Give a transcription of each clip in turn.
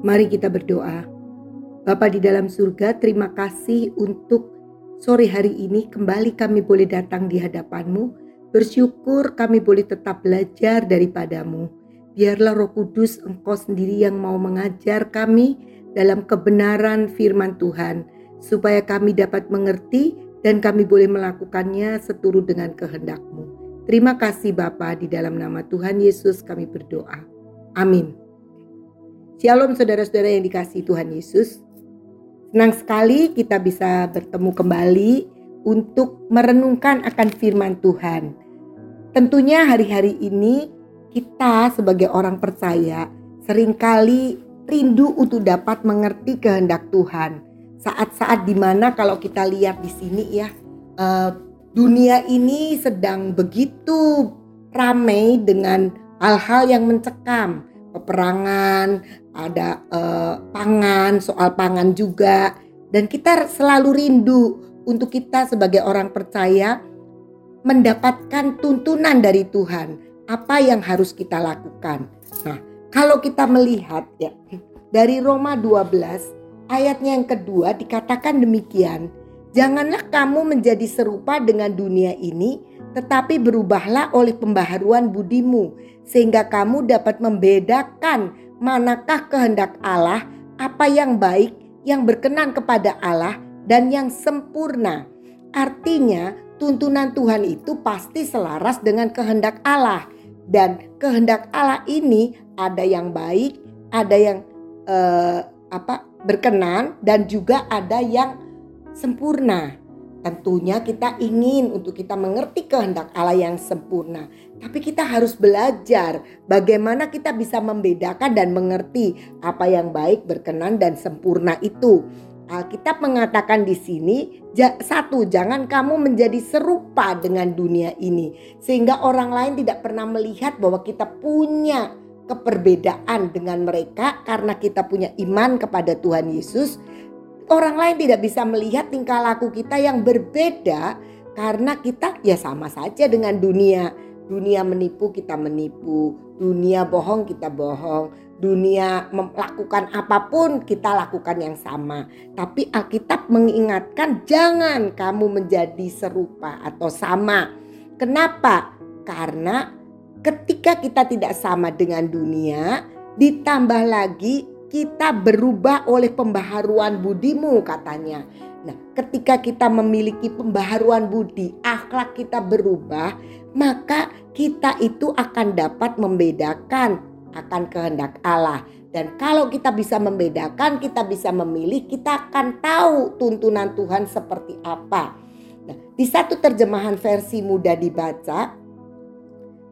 Mari kita berdoa. Bapa di dalam surga, terima kasih untuk sore hari ini kembali kami boleh datang di hadapanmu. Bersyukur kami boleh tetap belajar daripadamu. Biarlah roh kudus engkau sendiri yang mau mengajar kami dalam kebenaran firman Tuhan. Supaya kami dapat mengerti dan kami boleh melakukannya seturut dengan kehendakmu. Terima kasih Bapa di dalam nama Tuhan Yesus kami berdoa. Amin. Shalom saudara-saudara yang dikasih Tuhan Yesus. Senang sekali kita bisa bertemu kembali untuk merenungkan akan firman Tuhan. Tentunya hari-hari ini kita sebagai orang percaya sering kali rindu untuk dapat mengerti kehendak Tuhan. Saat-saat di mana kalau kita lihat di sini ya, uh, dunia ini sedang begitu ramai dengan hal-hal yang mencekam, peperangan, ada uh, pangan, soal pangan juga. Dan kita selalu rindu untuk kita sebagai orang percaya mendapatkan tuntunan dari Tuhan. Apa yang harus kita lakukan. Nah, kalau kita melihat ya dari Roma 12 ayatnya yang kedua dikatakan demikian. Janganlah kamu menjadi serupa dengan dunia ini, tetapi berubahlah oleh pembaharuan budimu, sehingga kamu dapat membedakan manakah kehendak Allah, apa yang baik, yang berkenan kepada Allah, dan yang sempurna. Artinya, tuntunan Tuhan itu pasti selaras dengan kehendak Allah, dan kehendak Allah ini ada yang baik, ada yang eh, apa berkenan, dan juga ada yang sempurna. Tentunya kita ingin untuk kita mengerti kehendak Allah yang sempurna. Tapi kita harus belajar bagaimana kita bisa membedakan dan mengerti apa yang baik, berkenan dan sempurna itu. Alkitab mengatakan di sini, satu, jangan kamu menjadi serupa dengan dunia ini, sehingga orang lain tidak pernah melihat bahwa kita punya keperbedaan dengan mereka karena kita punya iman kepada Tuhan Yesus orang lain tidak bisa melihat tingkah laku kita yang berbeda karena kita ya sama saja dengan dunia. Dunia menipu kita menipu, dunia bohong kita bohong, dunia melakukan apa pun kita lakukan yang sama. Tapi Alkitab mengingatkan jangan kamu menjadi serupa atau sama. Kenapa? Karena ketika kita tidak sama dengan dunia, ditambah lagi kita berubah oleh pembaharuan budimu katanya. Nah, ketika kita memiliki pembaharuan budi, akhlak kita berubah, maka kita itu akan dapat membedakan akan kehendak Allah. Dan kalau kita bisa membedakan, kita bisa memilih, kita akan tahu tuntunan Tuhan seperti apa. Nah, di satu terjemahan versi mudah dibaca,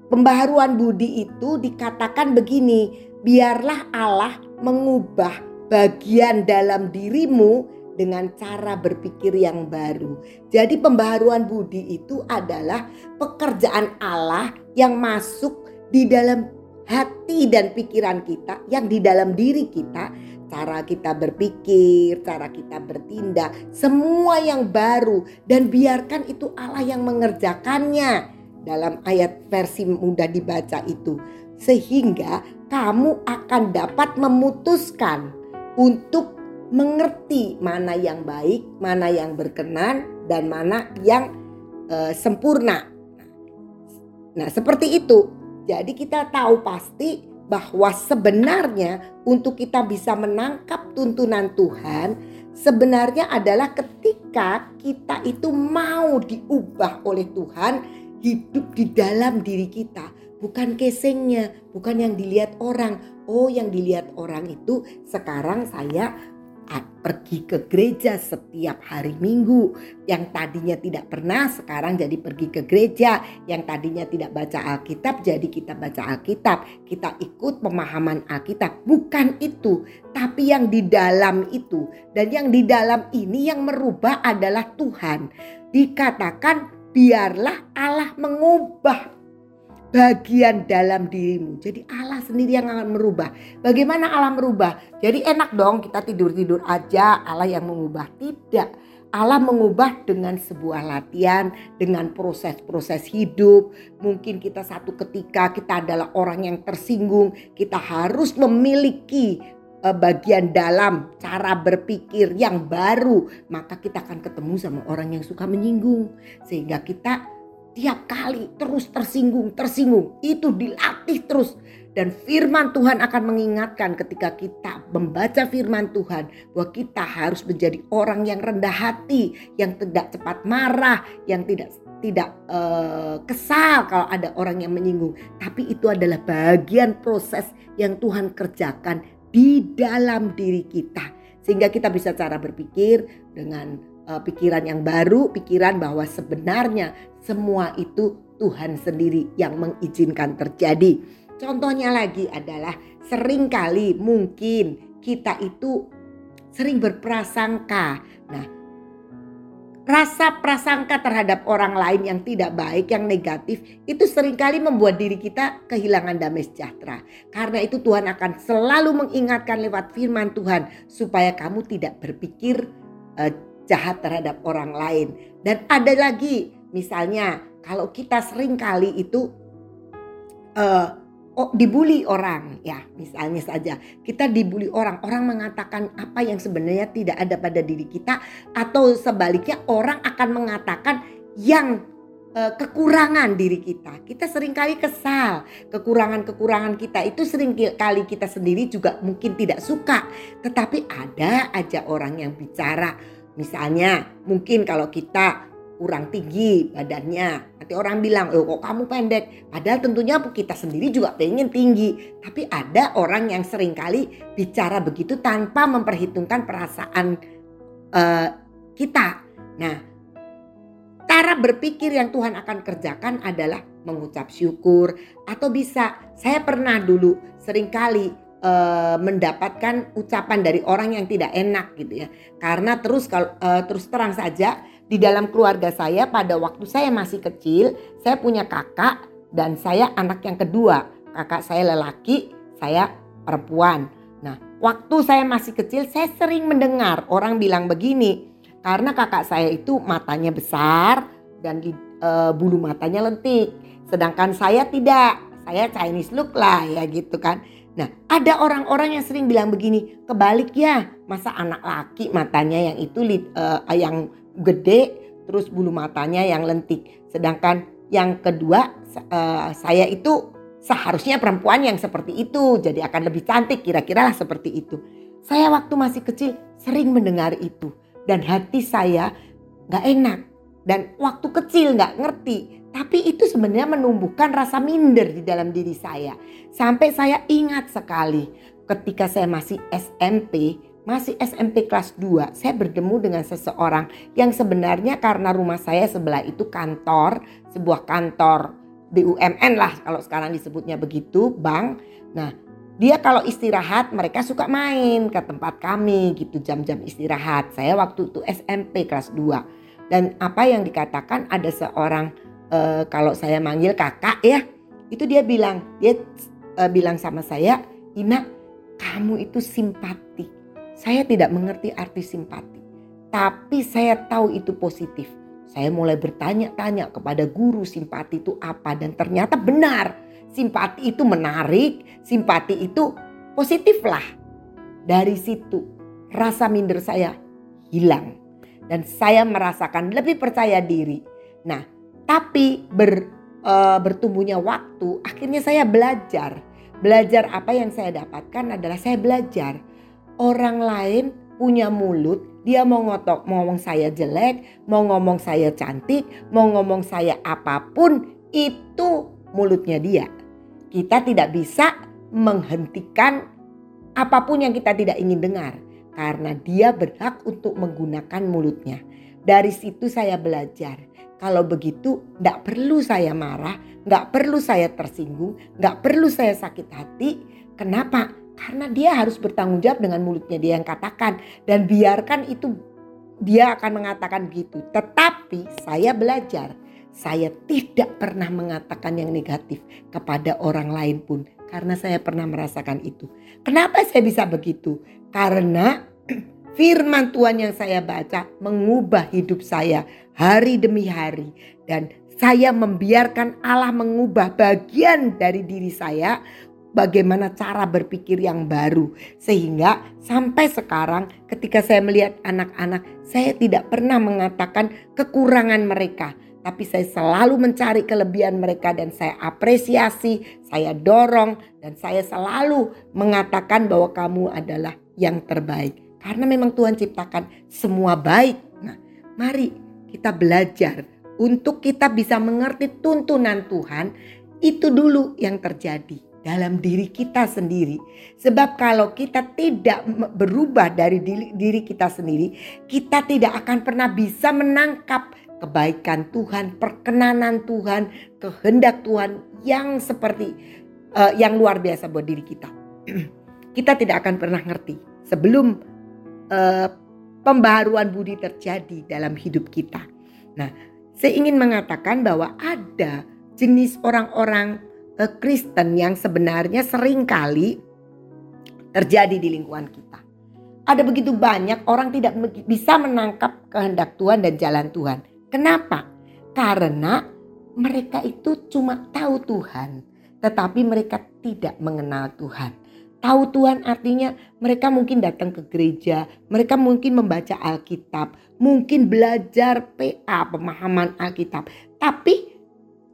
pembaharuan budi itu dikatakan begini, biarlah Allah mengubah bagian dalam dirimu dengan cara berpikir yang baru. Jadi pembaharuan budi itu adalah pekerjaan Allah yang masuk di dalam hati dan pikiran kita, yang di dalam diri kita, cara kita berpikir, cara kita bertindak, semua yang baru dan biarkan itu Allah yang mengerjakannya dalam ayat versi mudah dibaca itu. Sehingga kamu akan dapat memutuskan untuk mengerti mana yang baik, mana yang berkenan, dan mana yang uh, sempurna. Nah, seperti itu. Jadi, kita tahu pasti bahwa sebenarnya untuk kita bisa menangkap tuntunan Tuhan, sebenarnya adalah ketika kita itu mau diubah oleh Tuhan, hidup di dalam diri kita bukan casingnya, bukan yang dilihat orang. Oh, yang dilihat orang itu sekarang saya pergi ke gereja setiap hari Minggu. Yang tadinya tidak pernah sekarang jadi pergi ke gereja. Yang tadinya tidak baca Alkitab jadi kita baca Alkitab. Kita ikut pemahaman Alkitab. Bukan itu, tapi yang di dalam itu. Dan yang di dalam ini yang merubah adalah Tuhan. Dikatakan biarlah Allah mengubah bagian dalam dirimu. Jadi Allah sendiri yang akan merubah. Bagaimana Allah merubah? Jadi enak dong kita tidur-tidur aja Allah yang mengubah. Tidak. Allah mengubah dengan sebuah latihan, dengan proses-proses hidup. Mungkin kita satu ketika kita adalah orang yang tersinggung, kita harus memiliki uh, bagian dalam cara berpikir yang baru, maka kita akan ketemu sama orang yang suka menyinggung. Sehingga kita tiap kali terus tersinggung, tersinggung. Itu dilatih terus. Dan firman Tuhan akan mengingatkan ketika kita membaca firman Tuhan bahwa kita harus menjadi orang yang rendah hati, yang tidak cepat marah, yang tidak tidak uh, kesal kalau ada orang yang menyinggung, tapi itu adalah bagian proses yang Tuhan kerjakan di dalam diri kita. Sehingga kita bisa cara berpikir dengan uh, pikiran yang baru, pikiran bahwa sebenarnya semua itu Tuhan sendiri yang mengizinkan terjadi. Contohnya lagi adalah sering kali mungkin kita itu sering berprasangka. Nah, rasa prasangka terhadap orang lain yang tidak baik, yang negatif, itu sering kali membuat diri kita kehilangan damai sejahtera. Karena itu Tuhan akan selalu mengingatkan lewat firman Tuhan supaya kamu tidak berpikir uh, jahat terhadap orang lain. Dan ada lagi, misalnya kalau kita sering kali itu uh, oh, dibully orang ya misalnya saja. Kita dibully orang orang mengatakan apa yang sebenarnya tidak ada pada diri kita atau sebaliknya orang akan mengatakan yang uh, kekurangan diri kita. Kita sering kali kesal. Kekurangan-kekurangan kita itu sering kali kita sendiri juga mungkin tidak suka. Tetapi ada aja orang yang bicara misalnya mungkin kalau kita kurang tinggi badannya. Nanti orang bilang, oh kok kamu pendek. Padahal tentunya kita sendiri juga pengen tinggi. Tapi ada orang yang sering kali bicara begitu tanpa memperhitungkan perasaan uh, kita. Nah, cara berpikir yang Tuhan akan kerjakan adalah mengucap syukur. Atau bisa, saya pernah dulu sering kali uh, mendapatkan ucapan dari orang yang tidak enak gitu ya. Karena terus kalau uh, terus terang saja di dalam keluarga saya pada waktu saya masih kecil, saya punya kakak dan saya anak yang kedua. Kakak saya lelaki, saya perempuan. Nah, waktu saya masih kecil saya sering mendengar orang bilang begini, karena kakak saya itu matanya besar dan di, uh, bulu matanya lentik, sedangkan saya tidak. Saya Chinese look lah ya gitu kan. Nah, ada orang-orang yang sering bilang begini, kebalik ya, masa anak laki matanya yang itu uh, yang gede terus bulu matanya yang lentik. Sedangkan yang kedua uh, saya itu seharusnya perempuan yang seperti itu jadi akan lebih cantik kira-kira lah seperti itu. Saya waktu masih kecil sering mendengar itu dan hati saya nggak enak dan waktu kecil nggak ngerti tapi itu sebenarnya menumbuhkan rasa minder di dalam diri saya sampai saya ingat sekali ketika saya masih SMP masih SMP kelas 2, saya bertemu dengan seseorang yang sebenarnya karena rumah saya sebelah itu kantor, sebuah kantor BUMN lah kalau sekarang disebutnya begitu, bank. Nah, dia kalau istirahat mereka suka main ke tempat kami gitu jam-jam istirahat. Saya waktu itu SMP kelas 2. Dan apa yang dikatakan ada seorang uh, kalau saya manggil kakak ya, itu dia bilang, dia uh, bilang sama saya, "Ina, kamu itu simpatik." Saya tidak mengerti arti simpati, tapi saya tahu itu positif. Saya mulai bertanya-tanya kepada guru simpati itu apa dan ternyata benar. Simpati itu menarik, simpati itu positif lah. Dari situ rasa minder saya hilang dan saya merasakan lebih percaya diri. Nah, tapi ber, e, bertumbuhnya waktu, akhirnya saya belajar. Belajar apa yang saya dapatkan adalah saya belajar orang lain punya mulut, dia mau ngotok, mau ngomong saya jelek, mau ngomong saya cantik, mau ngomong saya apa pun, itu mulutnya dia. Kita tidak bisa menghentikan apa pun yang kita tidak ingin dengar karena dia berhak untuk menggunakan mulutnya. Dari situ saya belajar. Kalau begitu, tidak perlu saya marah, nggak perlu saya tersinggung, nggak perlu saya sakit hati. Kenapa? Karena dia harus bertanggung jawab dengan mulutnya dia yang katakan. Dan biarkan itu dia akan mengatakan begitu. Tetapi saya belajar. Saya tidak pernah mengatakan yang negatif kepada orang lain pun. Karena saya pernah merasakan itu. Kenapa saya bisa begitu? Karena firman Tuhan yang saya baca mengubah hidup saya hari demi hari. Dan saya membiarkan Allah mengubah bagian dari diri saya bagaimana cara berpikir yang baru. Sehingga sampai sekarang ketika saya melihat anak-anak, saya tidak pernah mengatakan kekurangan mereka. Tapi saya selalu mencari kelebihan mereka dan saya apresiasi, saya dorong dan saya selalu mengatakan bahwa kamu adalah yang terbaik. Karena memang Tuhan ciptakan semua baik. Nah, mari kita belajar untuk kita bisa mengerti tuntunan Tuhan itu dulu yang terjadi dalam diri kita sendiri. Sebab kalau kita tidak berubah dari diri, kita sendiri, kita tidak akan pernah bisa menangkap kebaikan Tuhan, perkenanan Tuhan, kehendak Tuhan yang seperti uh, yang luar biasa buat diri kita. kita tidak akan pernah ngerti sebelum uh, pembaharuan budi terjadi dalam hidup kita. Nah, saya ingin mengatakan bahwa ada jenis orang-orang uh, Kristen yang sebenarnya sering kali terjadi di lingkungan kita. Ada begitu banyak orang tidak bisa menangkap kehendak Tuhan dan jalan Tuhan. Kenapa? Karena mereka itu cuma tahu Tuhan, tetapi mereka tidak mengenal Tuhan. Tahu Tuhan artinya mereka mungkin datang ke gereja, mereka mungkin membaca Alkitab, mungkin belajar PA, pemahaman Alkitab. Tapi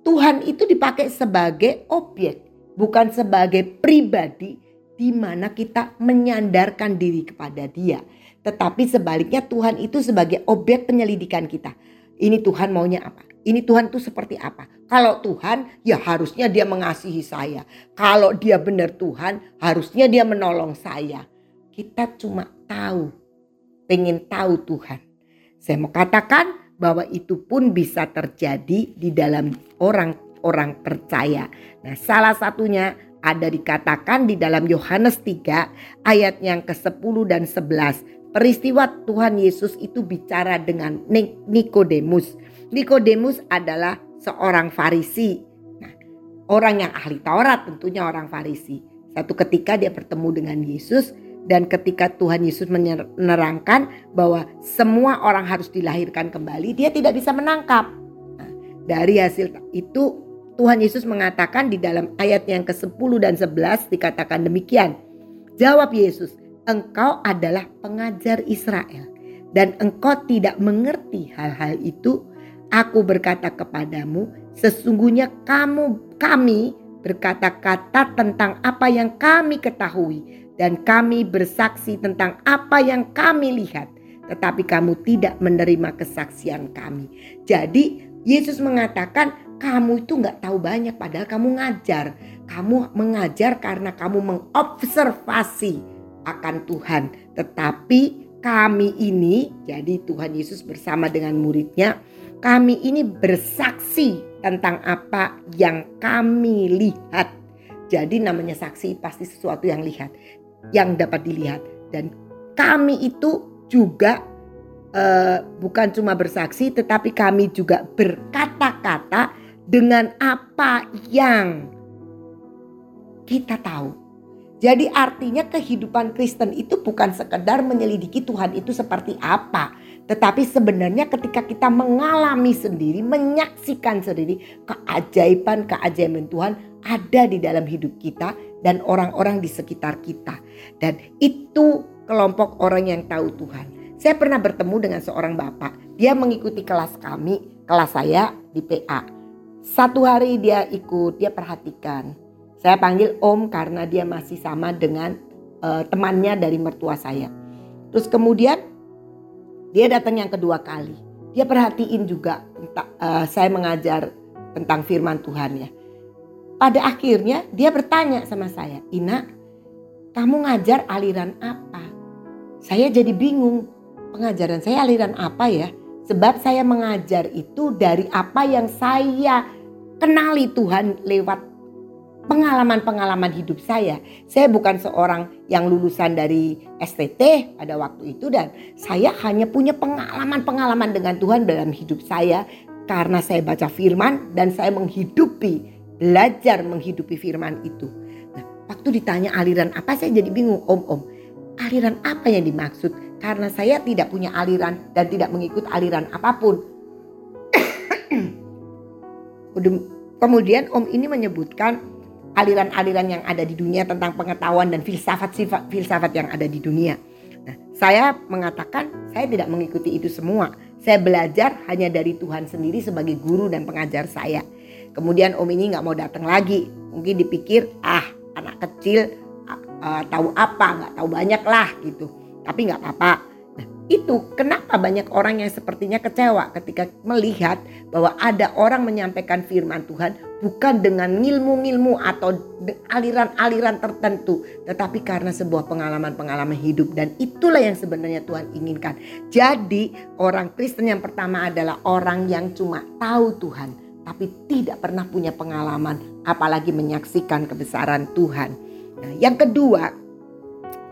Tuhan itu dipakai sebagai objek, bukan sebagai pribadi di mana kita menyandarkan diri kepada Dia. Tetapi sebaliknya Tuhan itu sebagai objek penyelidikan kita. Ini Tuhan maunya apa? Ini Tuhan itu seperti apa? Kalau Tuhan ya harusnya dia mengasihi saya. Kalau dia benar Tuhan harusnya dia menolong saya. Kita cuma tahu, pengen tahu Tuhan. Saya mau katakan bahwa itu pun bisa terjadi di dalam orang-orang percaya. Nah, salah satunya ada dikatakan di dalam Yohanes 3 ayat yang ke-10 dan 11. Peristiwa Tuhan Yesus itu bicara dengan Nikodemus. Nikodemus adalah seorang Farisi. Nah, orang yang ahli Taurat tentunya orang Farisi. Satu ketika dia bertemu dengan Yesus, dan ketika Tuhan Yesus menerangkan bahwa semua orang harus dilahirkan kembali, dia tidak bisa menangkap. Nah, dari hasil itu Tuhan Yesus mengatakan di dalam ayat yang ke-10 dan 11 dikatakan demikian. Jawab Yesus, engkau adalah pengajar Israel dan engkau tidak mengerti hal-hal itu. Aku berkata kepadamu, sesungguhnya kamu kami berkata-kata tentang apa yang kami ketahui dan kami bersaksi tentang apa yang kami lihat, tetapi kamu tidak menerima kesaksian kami. Jadi Yesus mengatakan kamu itu nggak tahu banyak padahal kamu ngajar. Kamu mengajar karena kamu mengobservasi akan Tuhan. Tetapi kami ini, jadi Tuhan Yesus bersama dengan muridnya, kami ini bersaksi tentang apa yang kami lihat. Jadi namanya saksi pasti sesuatu yang lihat yang dapat dilihat dan kami itu juga uh, bukan cuma bersaksi tetapi kami juga berkata-kata dengan apa yang kita tahu. Jadi artinya kehidupan Kristen itu bukan sekedar menyelidiki Tuhan itu seperti apa. Tetapi sebenarnya ketika kita mengalami sendiri, menyaksikan sendiri keajaiban-keajaiban Tuhan ada di dalam hidup kita dan orang-orang di sekitar kita. Dan itu kelompok orang yang tahu Tuhan. Saya pernah bertemu dengan seorang bapak. Dia mengikuti kelas kami, kelas saya di PA. Satu hari dia ikut, dia perhatikan. Saya panggil Om karena dia masih sama dengan uh, temannya dari mertua saya. Terus kemudian dia datang yang kedua kali. Dia perhatiin juga uh, saya mengajar tentang firman Tuhan ya. Pada akhirnya dia bertanya sama saya, Ina, kamu ngajar aliran apa? Saya jadi bingung, pengajaran saya aliran apa ya? Sebab saya mengajar itu dari apa yang saya kenali Tuhan lewat pengalaman-pengalaman hidup saya. Saya bukan seorang yang lulusan dari STT pada waktu itu dan saya hanya punya pengalaman-pengalaman dengan Tuhan dalam hidup saya karena saya baca firman dan saya menghidupi belajar menghidupi firman itu. Nah, waktu ditanya aliran apa saya jadi bingung, om-om. Aliran apa yang dimaksud? Karena saya tidak punya aliran dan tidak mengikut aliran apa pun. Kemudian om ini menyebutkan aliran-aliran yang ada di dunia tentang pengetahuan dan filsafat-filsafat yang ada di dunia. Nah, saya mengatakan saya tidak mengikuti itu semua. Saya belajar hanya dari Tuhan sendiri sebagai guru dan pengajar saya. Kemudian Om ini nggak mau datang lagi. Mungkin dipikir ah anak kecil uh, tahu apa nggak tahu banyak lah gitu. Tapi nggak apa-apa itu kenapa banyak orang yang sepertinya kecewa ketika melihat bahwa ada orang menyampaikan firman Tuhan bukan dengan ngilmu-ngilmu atau aliran-aliran tertentu tetapi karena sebuah pengalaman-pengalaman hidup dan itulah yang sebenarnya Tuhan inginkan. Jadi orang Kristen yang pertama adalah orang yang cuma tahu Tuhan tapi tidak pernah punya pengalaman apalagi menyaksikan kebesaran Tuhan. Nah, yang kedua,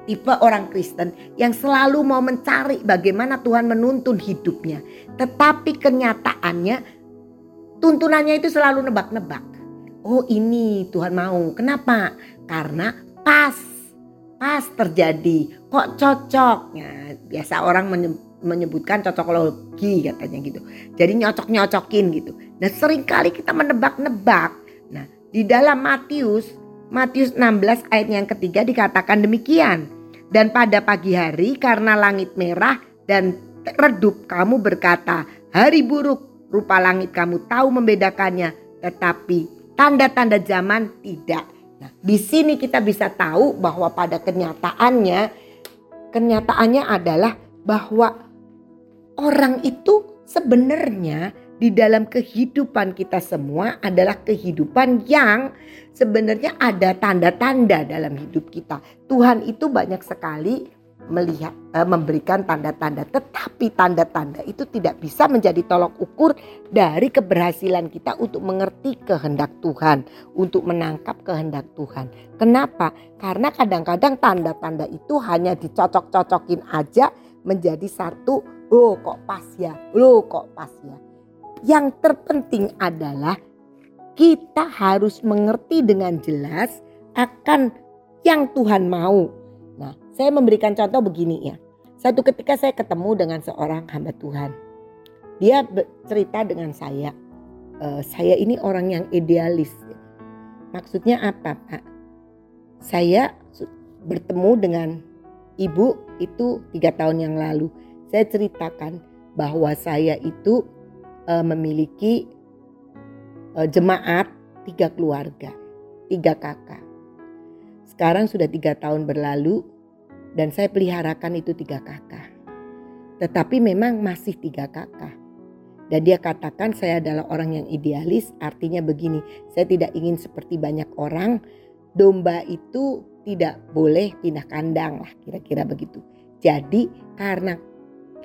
tipe orang Kristen yang selalu mau mencari bagaimana Tuhan menuntun hidupnya. Tetapi kenyataannya tuntunannya itu selalu nebak-nebak. Oh ini Tuhan mau. Kenapa? Karena pas. Pas terjadi. Kok cocok? Ya, biasa orang menyebutkan cocokologi katanya gitu. Jadi nyocok-nyocokin gitu. Nah sering kali kita menebak-nebak. Nah di dalam Matius Matius 16 ayat yang ketiga dikatakan demikian. Dan pada pagi hari karena langit merah dan redup kamu berkata hari buruk rupa langit kamu tahu membedakannya tetapi tanda-tanda zaman tidak. Nah, di sini kita bisa tahu bahwa pada kenyataannya kenyataannya adalah bahwa orang itu sebenarnya di dalam kehidupan kita semua adalah kehidupan yang sebenarnya ada tanda-tanda dalam hidup kita. Tuhan itu banyak sekali melihat eh, memberikan tanda-tanda tetapi tanda-tanda itu tidak bisa menjadi tolok ukur dari keberhasilan kita untuk mengerti kehendak Tuhan, untuk menangkap kehendak Tuhan. Kenapa? Karena kadang-kadang tanda-tanda itu hanya dicocok-cocokin aja menjadi satu, oh kok pas ya, lo kok pas ya. Yang terpenting adalah kita harus mengerti dengan jelas akan yang Tuhan mau. Nah, saya memberikan contoh begini ya. Satu ketika saya ketemu dengan seorang hamba Tuhan. Dia cerita dengan saya, e, saya ini orang yang idealis. Maksudnya apa Pak? Saya bertemu dengan ibu itu tiga tahun yang lalu. Saya ceritakan bahwa saya itu uh, memiliki uh, jemaat tiga keluarga, tiga kakak. Sekarang sudah tiga tahun berlalu dan saya peliharakan itu tiga kakak. Tetapi memang masih tiga kakak. Dan dia katakan saya adalah orang yang idealis artinya begini. Saya tidak ingin seperti banyak orang domba itu tidak boleh pindah kandang lah kira-kira begitu. Jadi karena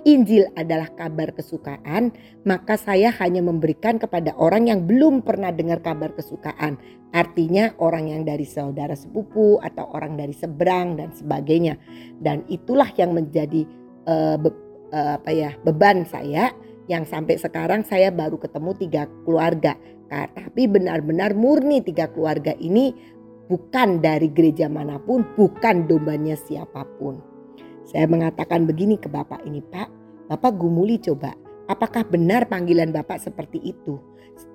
Injil adalah kabar kesukaan, maka saya hanya memberikan kepada orang yang belum pernah dengar kabar kesukaan. Artinya orang yang dari saudara sepupu atau orang dari seberang dan sebagainya. Dan itulah yang menjadi uh, be, uh, apa ya beban saya yang sampai sekarang saya baru ketemu tiga keluarga. Nah, tapi benar-benar murni tiga keluarga ini bukan dari gereja mana pun, bukan dombanya siapa pun. Saya mengatakan begini ke Bapak ini, Pak, Bapak gumuli coba, apakah benar panggilan Bapak seperti itu?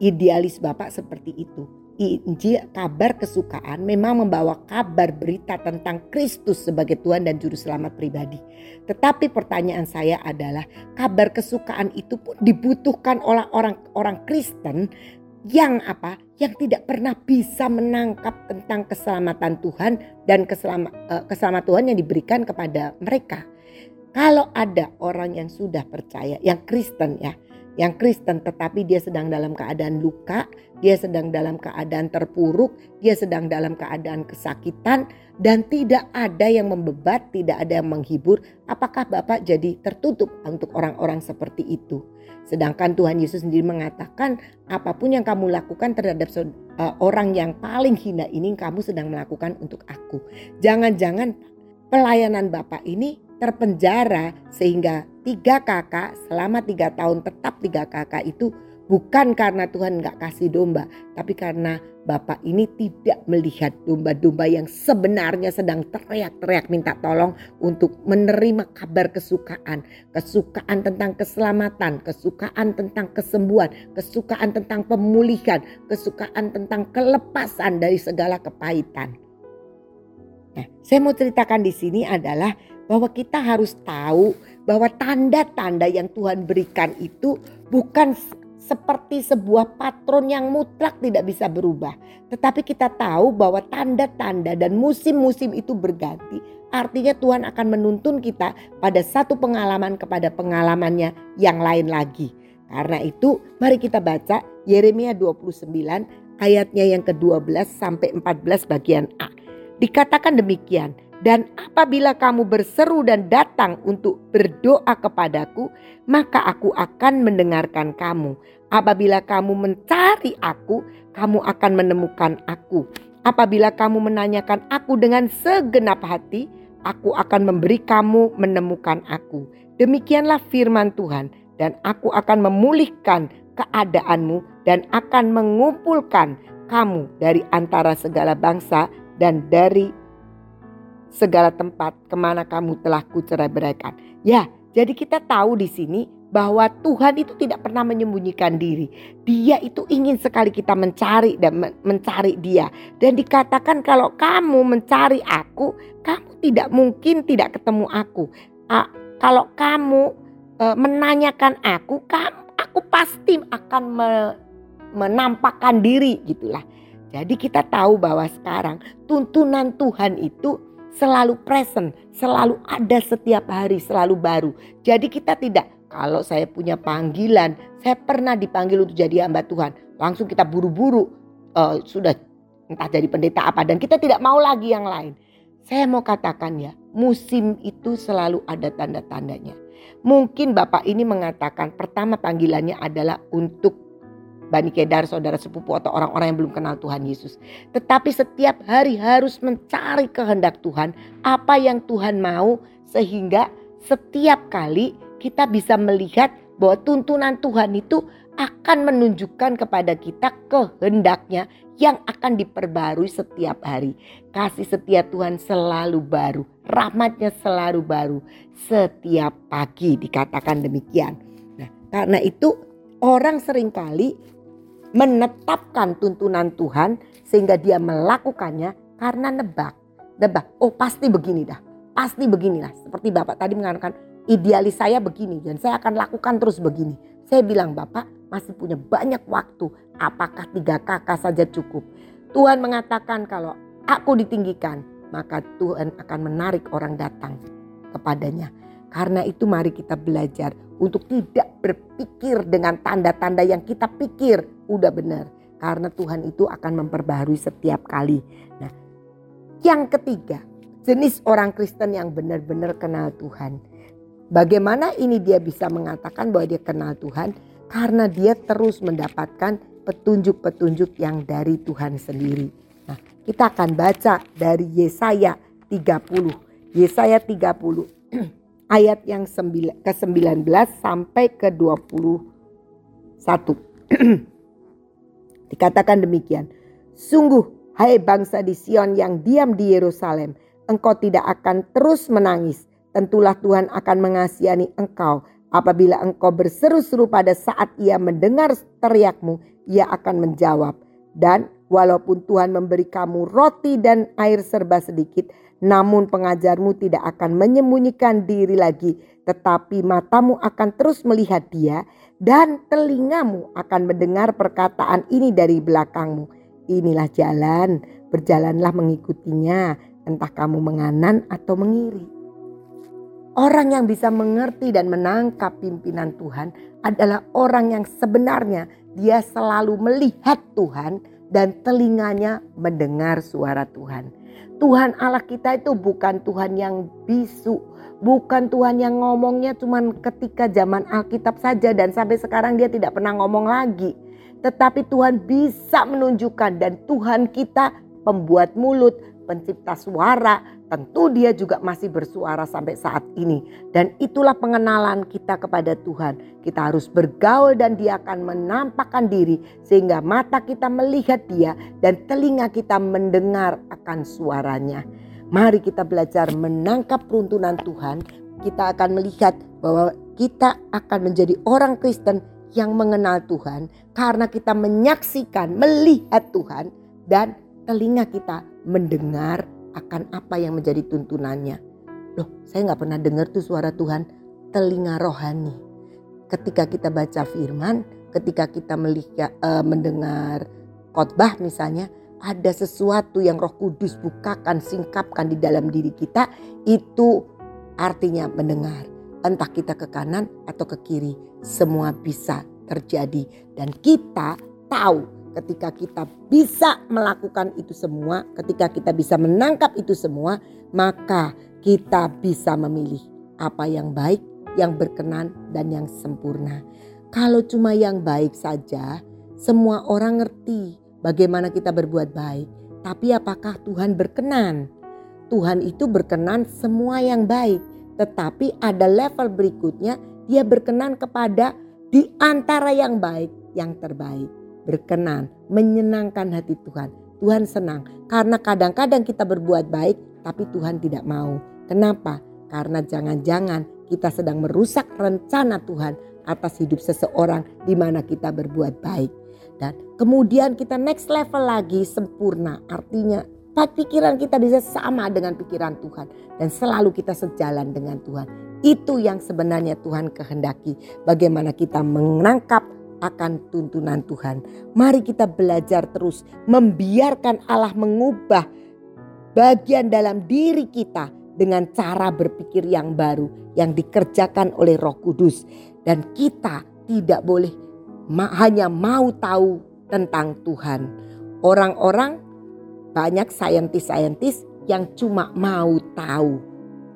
Idealis Bapak seperti itu. Injil kabar kesukaan memang membawa kabar berita tentang Kristus sebagai Tuhan dan Juru Selamat pribadi. Tetapi pertanyaan saya adalah kabar kesukaan itu pun dibutuhkan oleh orang-orang Kristen yang apa? Yang tidak pernah bisa menangkap tentang keselamatan Tuhan dan eh, keselamatan Tuhan yang diberikan kepada mereka. Kalau ada orang yang sudah percaya, yang Kristen ya, yang Kristen tetapi dia sedang dalam keadaan luka, dia sedang dalam keadaan terpuruk, dia sedang dalam keadaan kesakitan dan tidak ada yang membebat, tidak ada yang menghibur, apakah Bapak jadi tertutup untuk orang-orang seperti itu? Sedangkan Tuhan Yesus sendiri mengatakan apa pun yang kamu lakukan terhadap uh, orang yang paling hina ini kamu sedang melakukan untuk aku. Jangan-jangan pelayanan Bapak ini terpenjara sehingga tiga kakak selama tiga tahun tetap tiga kakak itu Bukan karena Tuhan nggak kasih domba, tapi karena Bapak ini tidak melihat domba-domba yang sebenarnya sedang teriak-teriak minta tolong untuk menerima kabar kesukaan. Kesukaan tentang keselamatan, kesukaan tentang kesembuhan, kesukaan tentang pemulihan, kesukaan tentang kelepasan dari segala kepahitan. Nah, saya mau ceritakan di sini adalah bahwa kita harus tahu bahwa tanda-tanda yang Tuhan berikan itu bukan seperti sebuah patron yang mutlak tidak bisa berubah. Tetapi kita tahu bahwa tanda-tanda dan musim-musim itu berganti. Artinya Tuhan akan menuntun kita pada satu pengalaman kepada pengalamannya yang lain lagi. Karena itu mari kita baca Yeremia 29 ayatnya yang ke-12 sampai 14 bagian A. Dikatakan demikian, dan apabila kamu berseru dan datang untuk berdoa kepadaku, maka aku akan mendengarkan kamu. Apabila kamu mencari aku, kamu akan menemukan aku. Apabila kamu menanyakan aku dengan segenap hati, aku akan memberi kamu menemukan aku. Demikianlah firman Tuhan, dan aku akan memulihkan keadaanmu dan akan mengumpulkan kamu dari antara segala bangsa dan dari segala tempat ke mana kamu telah kucerai beraikan. Ya, jadi kita tahu di sini bahwa Tuhan itu tidak pernah menyembunyikan diri. Dia itu ingin sekali kita mencari dan mencari dia. Dan dikatakan kalau kamu mencari aku, kamu tidak mungkin tidak ketemu aku. Kalau kamu e, menanyakan aku, kamu, aku pasti akan me, menampakkan diri gitulah. Jadi kita tahu bahwa sekarang tuntunan Tuhan itu selalu present, selalu ada setiap hari, selalu baru. Jadi kita tidak, kalau saya punya panggilan, saya pernah dipanggil untuk jadi hamba Tuhan, langsung kita buru-buru uh, sudah entah jadi pendeta apa dan kita tidak mau lagi yang lain. Saya mau katakan ya, musim itu selalu ada tanda-tandanya. Mungkin Bapak ini mengatakan pertama panggilannya adalah untuk Bani Kedar, saudara sepupu atau orang-orang yang belum kenal Tuhan Yesus. Tetapi setiap hari harus mencari kehendak Tuhan, apa yang Tuhan mau sehingga setiap kali kita bisa melihat bahwa tuntunan Tuhan itu akan menunjukkan kepada kita kehendaknya yang akan diperbarui setiap hari. Kasih setia Tuhan selalu baru, rahmatnya selalu baru setiap pagi dikatakan demikian. Nah, karena itu orang sering kali menetapkan tuntunan Tuhan sehingga dia melakukannya karena nebak. Nebak, oh pasti begini dah, pasti beginilah. Seperti Bapak tadi mengatakan, idealis saya begini dan saya akan lakukan terus begini. Saya bilang Bapak masih punya banyak waktu, apakah tiga kakak saja cukup? Tuhan mengatakan kalau aku ditinggikan, maka Tuhan akan menarik orang datang kepadanya. Karena itu mari kita belajar untuk tidak berpikir dengan tanda-tanda yang kita pikir udah benar. Karena Tuhan itu akan memperbaharui setiap kali. Nah, yang ketiga, jenis orang Kristen yang benar-benar kenal Tuhan. Bagaimana ini dia bisa mengatakan bahwa dia kenal Tuhan? Karena dia terus mendapatkan petunjuk-petunjuk yang dari Tuhan sendiri. Nah, kita akan baca dari Yesaya 30. Yesaya 30 ayat yang ke-19 sampai ke-21. Dikatakan demikian. Sungguh hai bangsa di Sion yang diam di Yerusalem, engkau tidak akan terus menangis. Tentulah Tuhan akan mengasihani engkau. Apabila engkau berseru-seru pada saat ia mendengar teriakmu, ia akan menjawab. Dan walaupun Tuhan memberi kamu roti dan air serba sedikit, namun pengajarmu tidak akan menyembunyikan diri lagi, tetapi matamu akan terus melihat dia dan telingamu akan mendengar perkataan ini dari belakangmu. Inilah jalan, berjalanlah mengikutinya, entah kamu menganan atau mengiri. Orang yang bisa mengerti dan menangkap pimpinan Tuhan adalah orang yang sebenarnya dia selalu melihat Tuhan dan telinganya mendengar suara Tuhan. Tuhan Allah kita itu bukan Tuhan yang bisu, bukan Tuhan yang ngomongnya cuma ketika zaman Alkitab saja dan sampai sekarang dia tidak pernah ngomong lagi. Tetapi Tuhan bisa menunjukkan dan Tuhan kita pembuat mulut, pencipta suara, tentu dia juga masih bersuara sampai saat ini. Dan itulah pengenalan kita kepada Tuhan. Kita harus bergaul dan dia akan menampakkan diri sehingga mata kita melihat dia dan telinga kita mendengar akan suaranya. Mari kita belajar menangkap peruntunan Tuhan. Kita akan melihat bahwa kita akan menjadi orang Kristen yang mengenal Tuhan karena kita menyaksikan, melihat Tuhan dan telinga kita mendengar akan apa yang menjadi tuntunannya. Loh, saya nggak pernah dengar tuh suara Tuhan, telinga rohani. Ketika kita baca firman, ketika kita melihat, uh, mendengar khotbah misalnya, ada sesuatu yang Roh Kudus bukakan, singkapkan di dalam diri kita, itu artinya mendengar. Entah kita ke kanan atau ke kiri, semua bisa terjadi dan kita tahu ketika kita bisa melakukan itu semua, ketika kita bisa menangkap itu semua, maka kita bisa memilih apa yang baik, yang berkenan, dan yang sempurna. Kalau cuma yang baik saja, semua orang ngerti bagaimana kita berbuat baik, tapi apakah Tuhan berkenan? Tuhan itu berkenan semua yang baik, tetapi ada level berikutnya, Dia berkenan kepada di antara yang baik, yang terbaik berkenan, menyenangkan hati Tuhan. Tuhan senang karena kadang-kadang kita berbuat baik tapi Tuhan tidak mau. Kenapa? Karena jangan-jangan kita sedang merusak rencana Tuhan atas hidup seseorang di mana kita berbuat baik. Dan kemudian kita next level lagi sempurna. Artinya pikiran kita bisa sama dengan pikiran Tuhan. Dan selalu kita sejalan dengan Tuhan. Itu yang sebenarnya Tuhan kehendaki. Bagaimana kita menangkap akan tuntunan Tuhan. Mari kita belajar terus membiarkan Allah mengubah bagian dalam diri kita dengan cara berpikir yang baru yang dikerjakan oleh Roh Kudus dan kita tidak boleh hanya mau tahu tentang Tuhan. Orang-orang banyak saintis-saintis yang cuma mau tahu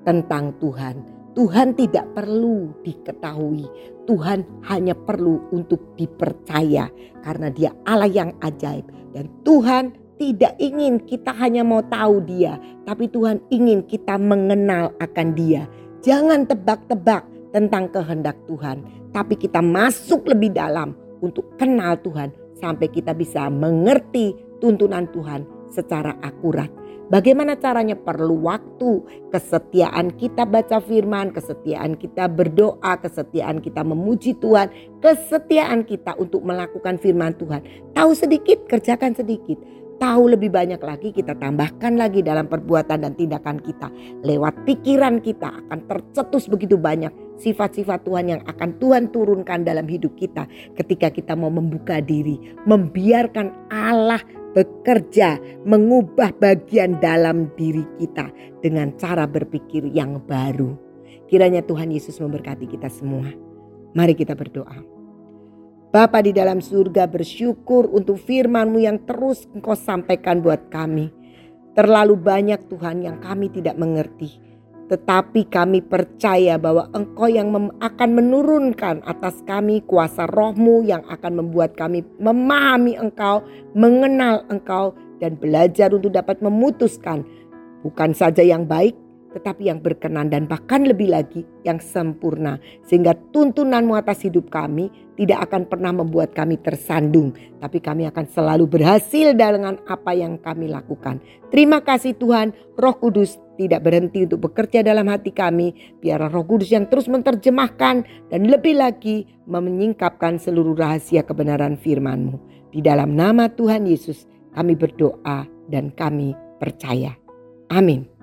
tentang Tuhan Tuhan tidak perlu diketahui. Tuhan hanya perlu untuk dipercaya karena dia Allah yang ajaib. Dan Tuhan tidak ingin kita hanya mau tahu dia. Tapi Tuhan ingin kita mengenal akan dia. Jangan tebak-tebak tentang kehendak Tuhan. Tapi kita masuk lebih dalam untuk kenal Tuhan. Sampai kita bisa mengerti tuntunan Tuhan secara akurat. Bagaimana caranya? Perlu waktu, kesetiaan kita baca firman, kesetiaan kita berdoa, kesetiaan kita memuji Tuhan, kesetiaan kita untuk melakukan firman Tuhan. Tahu sedikit, kerjakan sedikit. Tahu lebih banyak lagi, kita tambahkan lagi dalam perbuatan dan tindakan kita. Lewat pikiran kita akan tercetus begitu banyak sifat-sifat Tuhan yang akan Tuhan turunkan dalam hidup kita ketika kita mau membuka diri, membiarkan Allah bekerja mengubah bagian dalam diri kita dengan cara berpikir yang baru. Kiranya Tuhan Yesus memberkati kita semua. Mari kita berdoa. Bapa di dalam surga bersyukur untuk firman-Mu yang terus Engkau sampaikan buat kami. Terlalu banyak Tuhan yang kami tidak mengerti. Tetapi kami percaya bahwa engkau yang akan menurunkan atas kami kuasa rohmu yang akan membuat kami memahami engkau, mengenal engkau dan belajar untuk dapat memutuskan bukan saja yang baik tetapi yang berkenan dan bahkan lebih lagi yang sempurna. Sehingga tuntunanmu atas hidup kami tidak akan pernah membuat kami tersandung. Tapi kami akan selalu berhasil dengan apa yang kami lakukan. Terima kasih Tuhan, roh kudus tidak berhenti untuk bekerja dalam hati kami. Biar roh kudus yang terus menerjemahkan dan lebih lagi menyingkapkan seluruh rahasia kebenaran firman-Mu. Di dalam nama Tuhan Yesus kami berdoa dan kami percaya. Amin.